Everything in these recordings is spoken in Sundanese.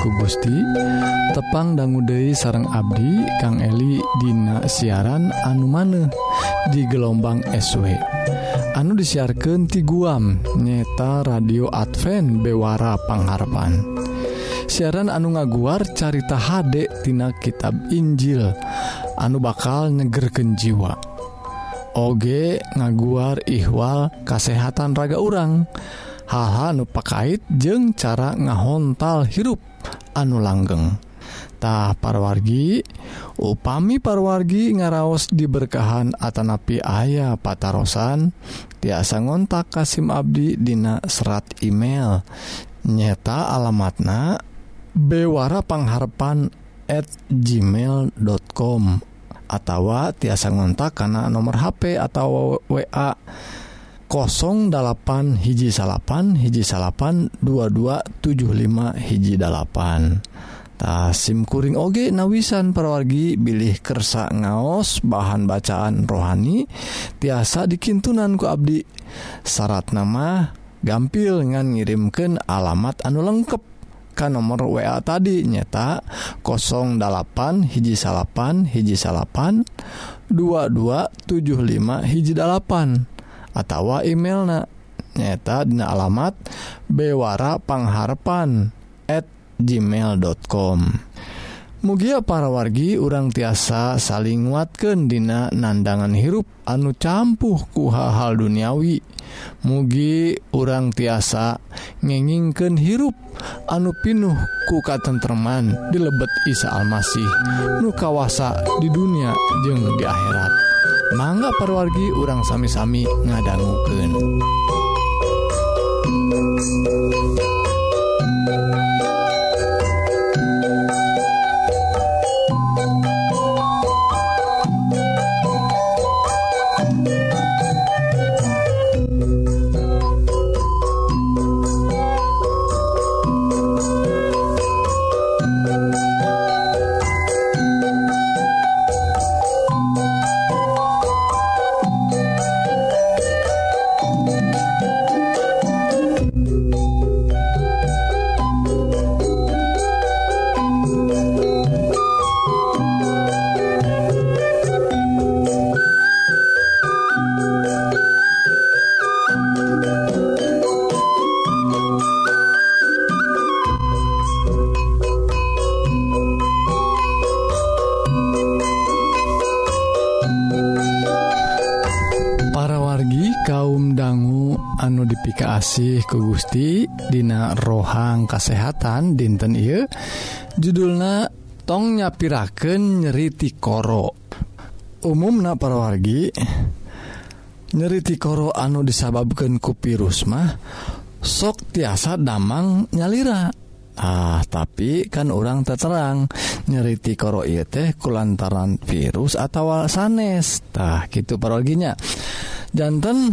ku Gusti tepang Danggude sarang Abdi Kang Eli Dina siaran anu maneh di gelombang SW anu disiarkan ti guam nyeta radio Advent Bewara Pangharapan. Siaran anu ngaguar carita Hdektina tina kitab Injil anu bakal nyegerken jiwa. Oge ngaguar ihwal kasehatan raga urang dan haha nupakait jeung cara ngahontal hirup anu langgengtah parwargi upami parwargi ngaraos diberkahan Atanapi ayah patarosan tiasa ngontak Kasim Abdi Dina serat email. Nyeta alamatna Bewara pengharpan@ gmail.com atau tiasa ngontak karena nomor HP atau wa 08 hiji salapan hiji salapan 2275 hiji 8tah SIMkuring oge nawisan perwargi bilih kersa ngaos bahan bacaan rohani tiasa dikintunanku Abdi. Syarat nama gampil ngan ngirimken alamat anu lengkap Ka nomor WA tadi nyata 08 hiji salapan hiji salapan 2275 hiji 8 atau emailna. Nyata dina alamat bewara pangharpan@ gmail.com Mugia para wargi urang tiasa saling nguatkan dina nandangan hirup anu campuh ku hal-hal duniawi. Mugi urang tiasa ngengingken hirup anu pinuh ku di dilebet Isa Almasih nu kawasa di dunia jeung di akhirat. mangga perwargi urang sami-sami ngadangguken ku Gusti Dina rohang kasehatan dinten I judulna tongnya piraken nyeriti koro. Umum na parawargi nyeriti koro anu disababkan ku virus mah sok tiasa damang nyalira. Ah tapi kan orang terterang nyeriti koro ieu teh kulantaran virus atau sanes tah gitu paroginya jantan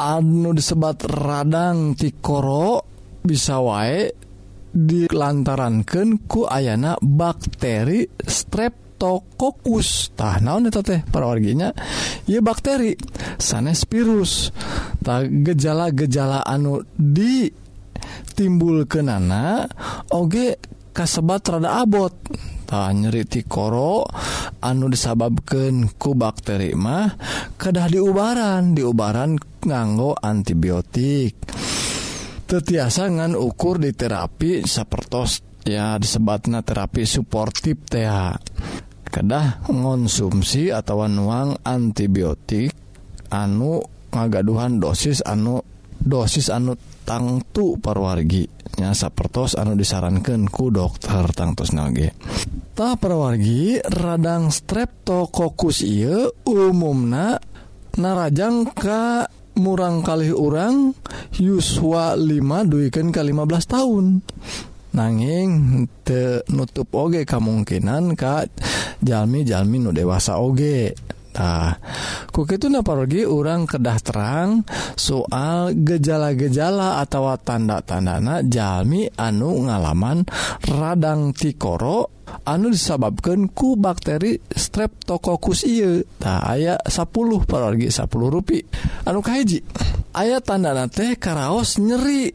anu disebat radang tikoro bisa wae dilantarankan ku ayana bakteri streptokokus tah naon eta teh para warginya? Ya bakteri sanes virus. Tah gejala-gejala anu di timbul kenana oge kasebat rada abot. Tah nyeri tikoro anu disababkan ku bakteri mah kedah diubaran diubaran nganggo antibiotik. Tetiasangan ukur di terapi sapertos ya disebatna terapi suportif TA kedah konsumsi atau nuang antibiotik anu ngagaduhan dosis anu dosis anu tangtu parwarginya sapertos anu disarankan ku dokter tangtus nage. Tak perwargi radang streptokokus iya umumna narajang ke murang kali orang Yuswa 5 duikan ke 15 tahun. Nanging te nutup oge kemungkinan Kak jalmi-jalmi nu dewasa oge. Nah, kuki itu naparogi orang kedah terang soal gejala-gejala atau tanda-tandana jalmi anu ngalaman radang tikoro anu disababkan ku bakteri streptococcus iye tak nah, aya 10 parorgi 10 rupi. Anu kahiji ayat tandana teh karaos nyeri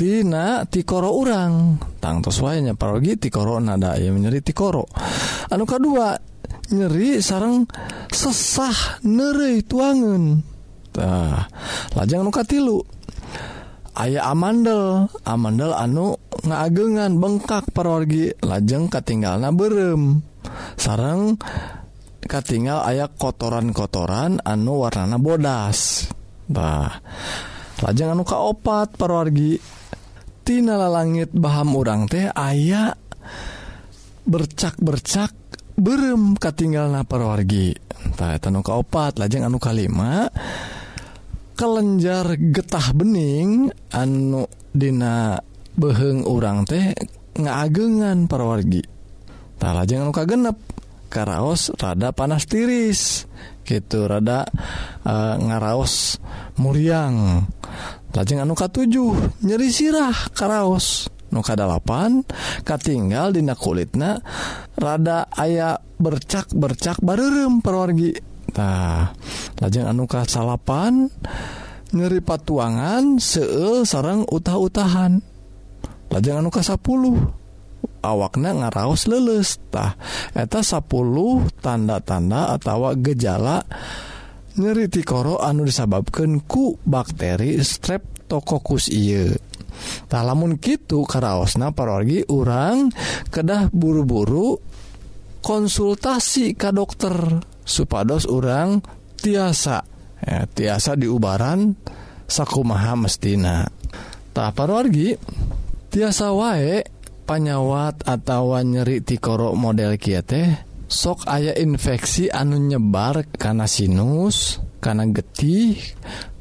tina tikoro urang. Tangtos wayanya parogi tikoro nada ya menyeri tikoro. Anu kedua nyeri sarang sesah nere tuangentah lajang nuka tilu aya amandel amandel anu ngaagengan bengkak perorgi lajeng katinggal na berem. Sarang katingal aya kotoran-kotoran anu warnana bodas. Bah lajeng anu kaopat perorgitinala langit Baham urang teh aya bercak-bercak berem katinggal eta anu kaopat lajeng anu kalima kelenjar getah bening anu Dina beheng urang teh ngaagengan parwargi. Tak lajeng anu kagenep karaos rada panas tiris gitu rada uh, ngaraos muriang. Lajeng anu katujuh nyeri sirah karaos. nukadalapan katinggal dina kulitna rada aya bercak bercak barerem perwargi. Tah lajeng anuka salapan nyeri patuangan seul sarang utah-utahan. Lajeng anuka 10 awakna ngaraos lelestah eta 10 tanda-tanda atau gejala nyeri tikoro anu disababkan ku bakteri streptokokus ieu. tak lamun gitu karaosna parogi orang kedah buru-buru konsultasi ke dokter supados orang tiasa. Ya, tiasa diubaran sakumaha mestina. Tak parorgi tiasa wae panyawat atau nyeri tikoro model kia teh sok aya infeksi anu nyebar karena sinus karena getih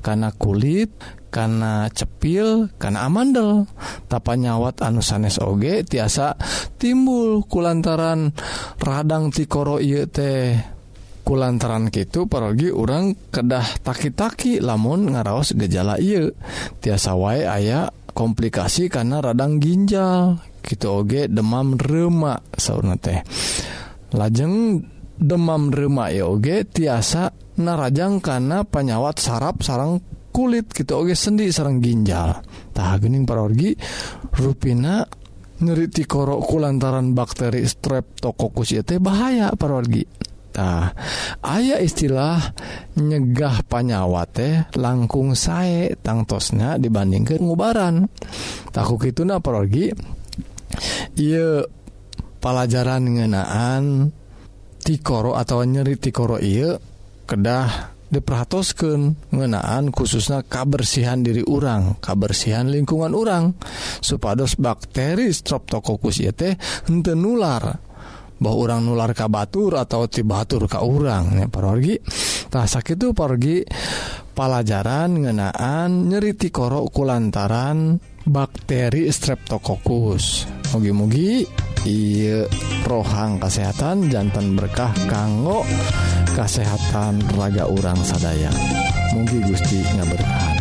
karena kulit karena cepil karena amandel. Tapa nyawat anu sanes oge tiasa timbul kulantaran radang tikoro ieu teh. Kulantaran gitu pergi orang kedah taki-taki lamun ngaraos gejala ieu. Tiasa wae aya komplikasi karena radang ginjal. Gitu oge demam remak sauna teh. Lajeng demam remak ya oge tiasa narajang karena penyawat saraf sarang kulit gitu oke sendi sarang ginjal tah gening parorgi ruina nyeriti korokku lantaran bakteri streptokokus ya teh bahaya parorgi Nah, ayah istilah nyegah panyawa teh langkung sae tangtosnya dibandingkan ngubaran. Taku gitu na parorgi. Iya pelajaran ngenaan tikoro atau nyeri tikoro iya kedah diperhatoskan ngenaan khususnya kabersihan diri urang kabersihan lingkungan urang. Supados bakteri Streptococcus yt hente nular. Bahwa orang nular ka batur atau tibatur ka urang ya parorgi tah sakitu pergi pelajaran ngenaan nyeriti korok kulantaran bakteri Streptococcus. Mugi-mugi iya rohang kesehatan jantan berkah kanggo kesehatan raga orang sadaya. Mungkin Gusti nggak bertahan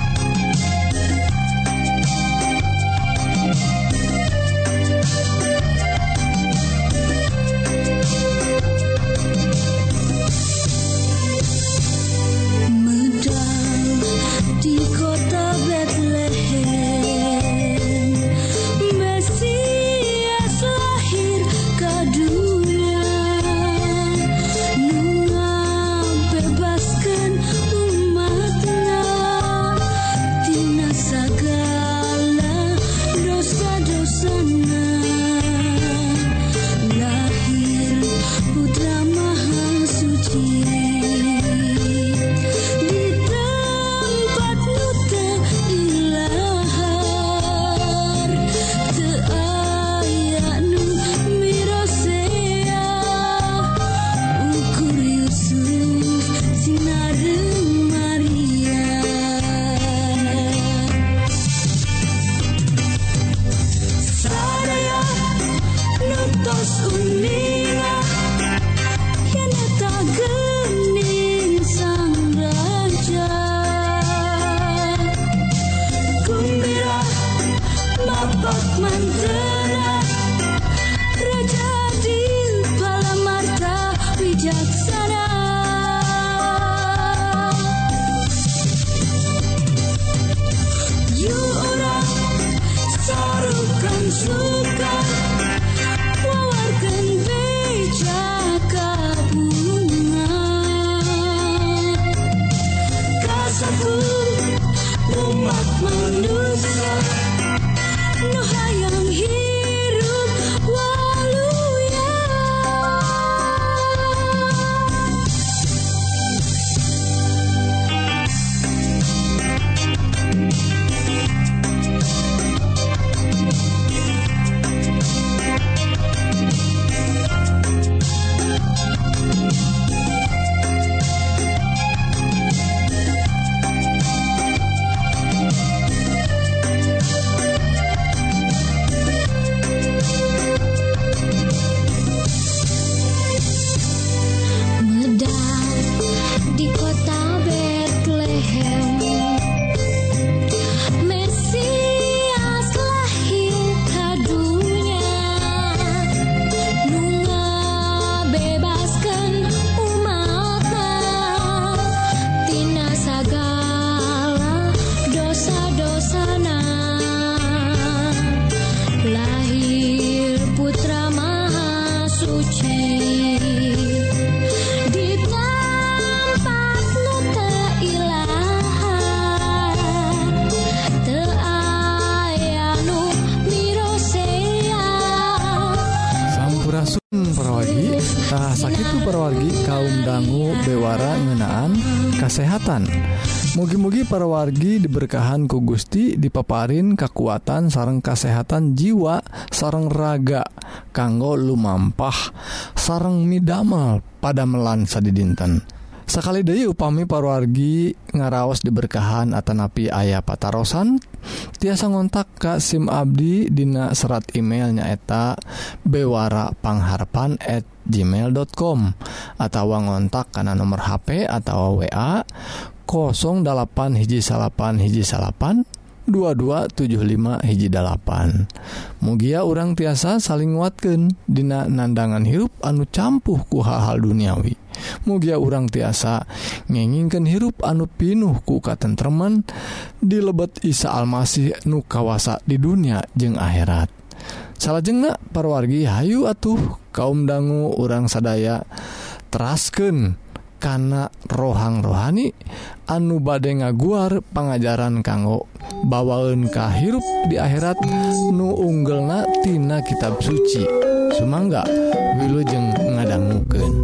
op. rasa itu perwargi kaum dangu bewara ngenaan kesehatan mugi-mugi perwargi diberkahan ku Gusti dipaparin kekuatan sareng kesehatan jiwa sareng raga kanggo lumampah sareng midamel pada melansa di dinten sekali Dewi upami parwargi ngaraos diberkahan Atanapi ayah patarosan tiasa ngontak Ka SIM Abdi Dina serat emailnya eta bewara pangharpan@ gmail.com atau ngontak karena nomor HP atau wa 08 hiji salapan hiji salapan 2275 hiji mugia orang tiasa saling nguatkan Dina nandangan hirup anu campuh ku hal-hal duniawi. Mugia orang tiasa ngengingkan hirup anu pinuh ku katentreman dilebet Isa Almasih nu kawasa di dunia jeung akhirat. salahjenggak parwargi Hayu atuh kaum dangu orang sadaya terasken karena rohang rohani anu bade ngaguar pengajaran kanggo bawaun kahirup di akhirat nu unggel tina kitab suci. Sumangga wilujeng ngadangguken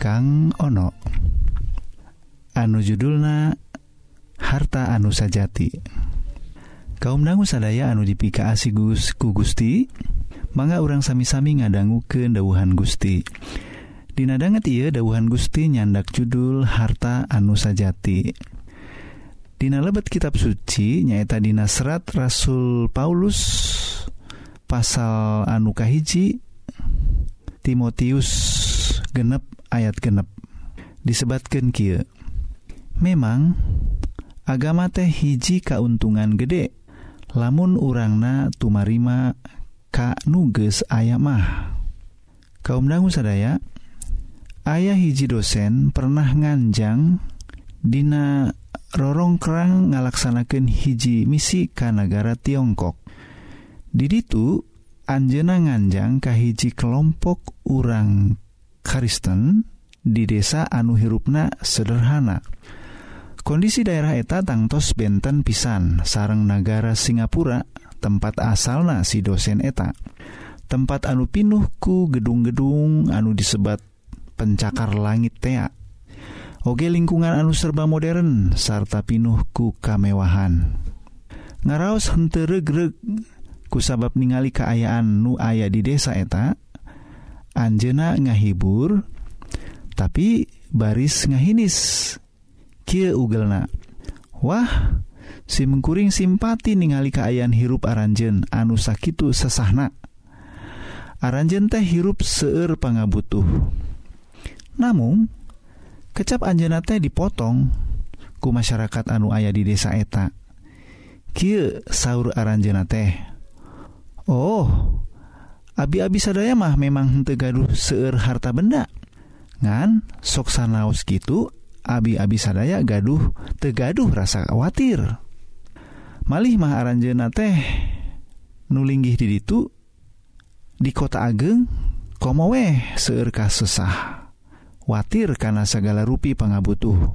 kang ono. Anu judulna harta anu sajati. Kaum dangu sadaya anu dipika Gus ku Gusti mangga orang sami-sami ngadanggu ke dauhan Gusti Dinadanget ia dauhan Gusti nyandak judul harta anu sajati. Dina lebet kitab suci nyaita Dina serat Rasul Paulus pasal anu Kahiji Timotius genep. ayat genep. Disebatkan Ky memang agama teh hiji kauntungan gede lamun urangna tumarima ka nuges aya mah. Kaum dangu sadaya ayah hiji dosen pernah nganjang Dina rorong kerang ngalaksanakan hiji misi ka negara Tiongkok. Diditu Anjena nganjang kahiji kelompok urang Kristen di desa anu hirupna sederhana. Kondisi daerah eta tangtos benten pisan. Sarang negara Singapura tempat asalna si dosen eta. Tempat anu pinuhku gedung-gedung anu disebat pencakar langit tea. Oge lingkungan anu serba modern sarta pinuhku kamewahan. Ngaraos henteregreg kusabab ningali keayaan nu aya di desa eta Anjena ngahibur tapi baris ngahinis. Kie ugelna. Wah si mengkuring simpati ningali keayaan hirup aranjen anu sakitu sesahna. Aranjen teh hirup seueur pangabutuh. Namun kecap anjena teh dipotong ku masyarakat anu ayah di desa eta. Kie sahur aranjena teh? Oh abi-abi sadaya mah memang henteu gaduh seueur harta benda. Ngan sok sanaos gitu abi-abi sadaya gaduh tegaduh rasa khawatir. Malih mah aranjena teh nulinggih di itu di kota ageng komo weh seueur kasusah. watir karena segala rupi pangabutuh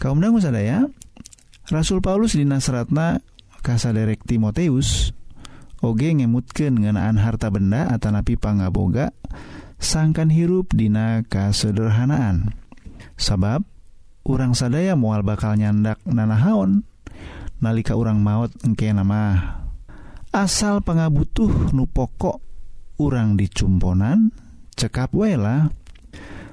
kaum dangu sadaya Rasul Paulus di Nasratna kasaderek Timoteus oge ngemutken ngenaan harta benda Atanapi pangaboga sangkan hirup Dina kasederhanaan. Sabab urang sadaya mual bakal nyandak nanahaon nalika urang maut engke nama asal pengabutuh nu pokok urang dicumponan cekap wela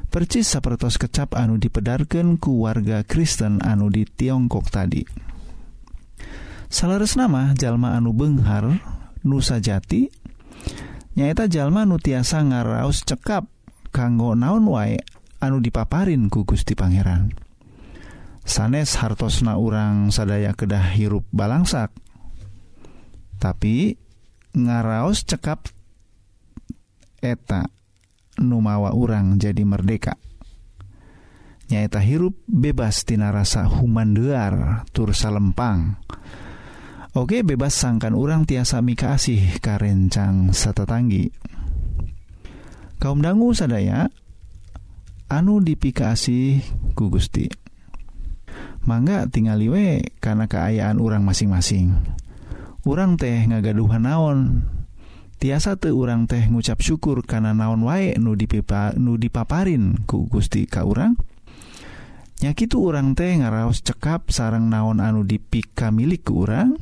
percis sapertos kecap anu dipedarkan ku warga Kristen anu di Tiongkok tadi. Salares nama jalma anu Benghar nusa jati nyaeta jalma nu tiasa ngaraos cekap kanggo naon wae anu dipaparin ku Gusti Pangeran. Sanes hartosna urang sadaya kedah hirup balangsak tapi ngaraos cekap eta numawa urang jadi merdeka. Nyaeta hirup bebas tina rasa humandear tur salempang. Oke bebas sangkan urang tiasa mikasih karencang satatanggi. Kaum dangu sadaya anu dipikasi ku Gusti. Mangga tinggal we karena keayaan orang masing-masing. Orang teh ngagaduhan naon? Tiasa tuh orang teh ngucap syukur karena naon wae nu dipipa nu dipaparin ku Gusti ka urang? Nyakitu orang teh ngaraos cekap sarang naon anu dipika milik ke urang?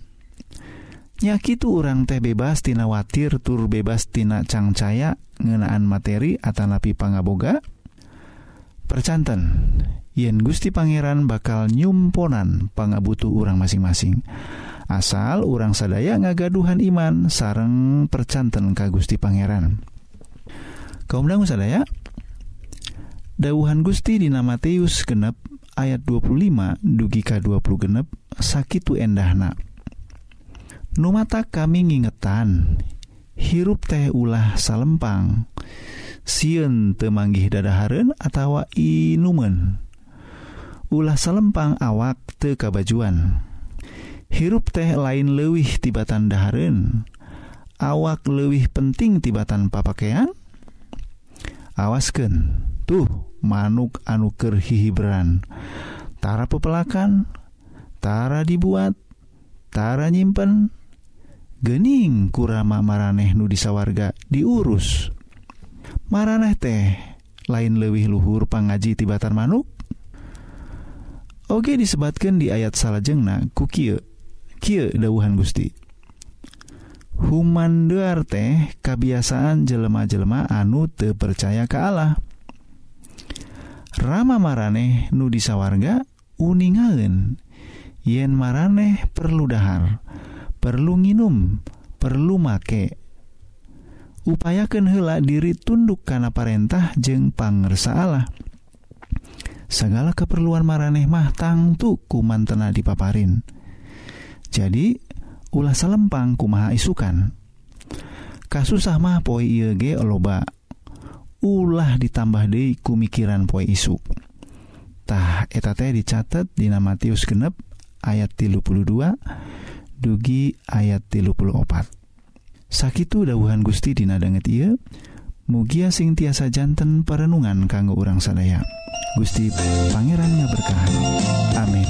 nyakitu urang teh bebas tina watir tur bebas tina cangcaya ngenaan materi atanapi pangaboga. Percanten yen Gusti Pangeran bakal nyumponan pangabutuh urang masing-masing. Asal urang sadaya ngagaduhan iman sareng percanten ka Gusti Pangeran. Kaum dangu sadaya? Dawuhan Gusti dina Matius genep ayat 25 dugi ka 20 genep sakitu endahna. Numata kami ngingetan hirup teh ulah salempang. Siun temanggih dadaharen atawa inumen. Ulah salempang awak te kabajuan. Hirup teh lain lewih tibatan daharen awak lewih penting tibatan papakaian awasken tuh manuk anuker hihibran Tara pepelakan Tara dibuat Tara nyimpen gening kurama maraneh nu disawarga diurus. Maraneh teh lain lewih luhur pangaji tibatan manuk? Oke disebatkan di ayat salahjengna kukie Kie dauhan Gusti. Humanduar teh kebiasaan jelema-jelema anu te percaya ke Allah. Rama maraneh nu disawarga uningaen yen maraneh perlu dahar. perlu nginum perlu make. Upayakan hela diri tunduk karena perintah jeng pangersa Allah. Segala keperluan maraneh mah tangtu kumantena dipaparin. Jadi ulah selempang kumaha isukan. Kasusah mah poi IEG loba. Ulah ditambah dei kumikiran poi isutah eta teh dicatat di Matius genep ayat 32 dugi ayat tilu puluh opat sakitu dauhan Gusti dinadanget ia mugia sing tiasa jantan perenungan kanggo urang sadaya. Gusti Pangeran berkahan amin.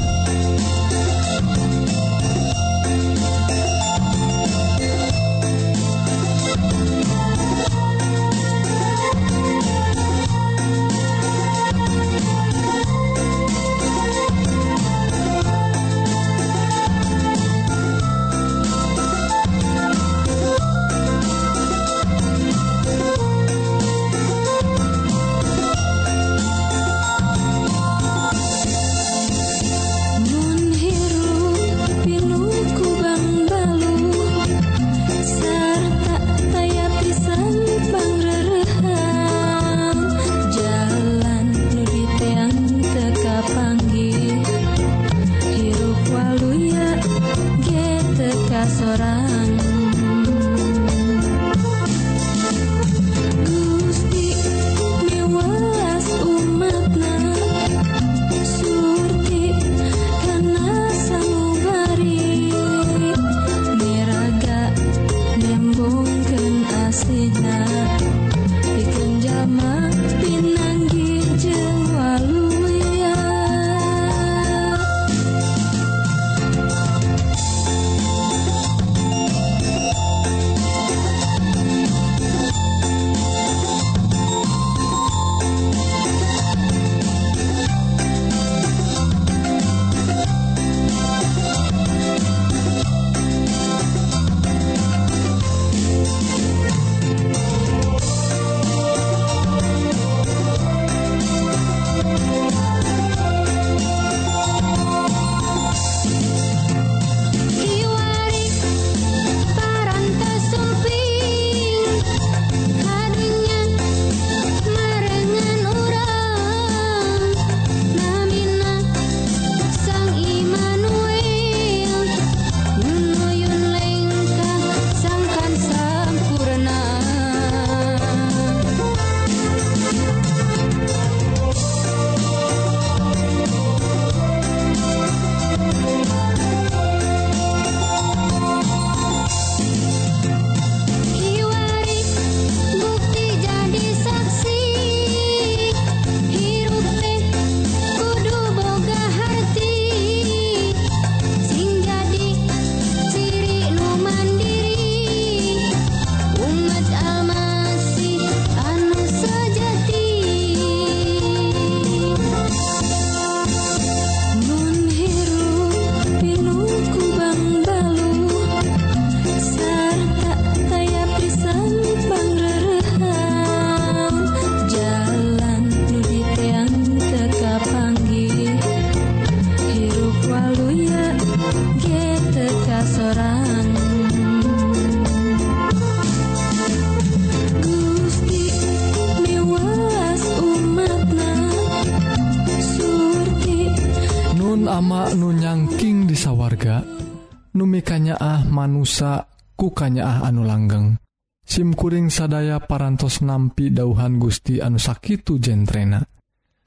kuring sadaya parantos nampi dauhan Gusti anu sakitu jentrena.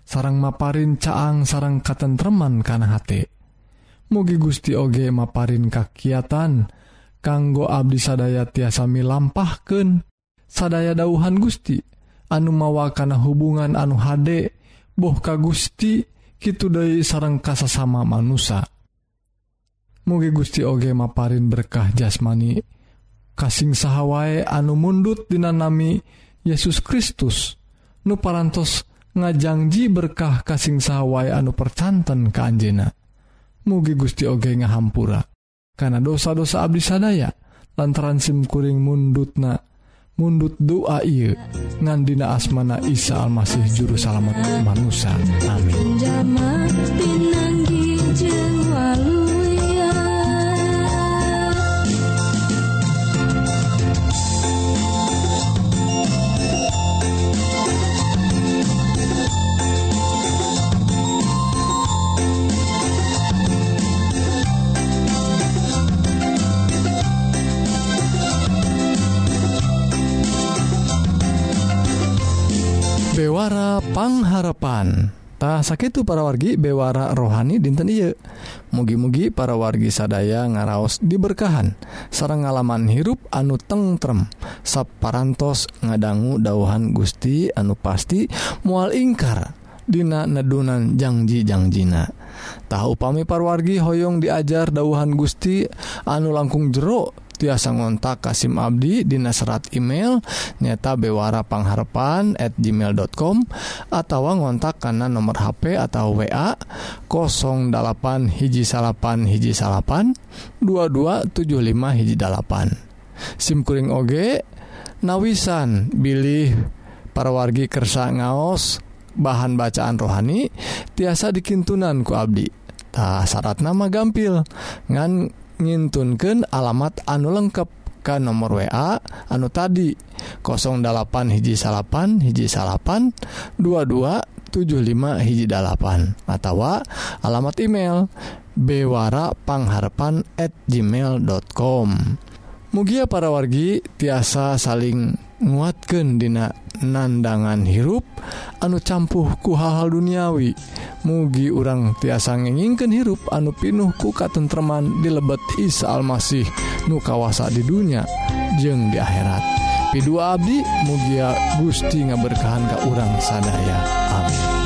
Sarang maparin caang sarang katentreman kana hate. Mugi Gusti oge maparin kakiatan kanggo abdi sadaya tiasami lampahken sadaya dauhan Gusti anu mawa kana hubungan anu hade boh ka Gusti Kitu Dei sarang kasasama manusia mugi Gusti oge maparin berkah jasmani. kasing sahawai anu mundut dinanami Yesus Kristus. Nu parantos ngajangji berkah kasing sahawai anu percanten ke Anjena mugi Gusti Oge ngahampura. Karena dosa-dosa Abdi sadaya lantaran simkuring mundutna mundut doa I ngandina asmana Isa Almasih juru salamet manusia. Amin. pangharepantah sakit para wargi bewara rohani dinten I mugi-mugi para wargi sadaya ngaraos diberkahan. Sarang ngalaman hirup anu tengrem saparantos ngadanggu dauhan Gusti anu pasti mual ingkar Dina nedunan janjijangjiina tahu pami parwargi Hoong diajar dauhan Gusti anu langkung jeruk tiasa ngontak Kasim Abdi Dina serat email nyata bewara pangharpan at gmail.com atau ngontak karena nomor HP atau WA 08 hiji salapan hiji salapan 2275 hiji dalapan. SIMkuring OG nawisan bilih para wargi kersa ngaos bahan bacaan rohani tiasa dikintunan ku Abdi. Tak syarat nama gampil. Ngan ngintunkan alamat anu lengkap ke nomor WA anu tadi 08 hiji salapan hiji salapan 2275 hiji dalapan atau alamat email bewarapangharpan at gmail.com Mugia para wargi tiasa saling nguatkan dina nandangan hirup anu campuhku hal-hal duniawi. Mugi urang tiasa ngeningken hirup anu pinuhku katentreman di lebet Isa Almasih nu kawasa di dunia jeng di akhirat. Pi2 Abdi mugia Gusti ngaberkahan ke urang sadaya. Amin.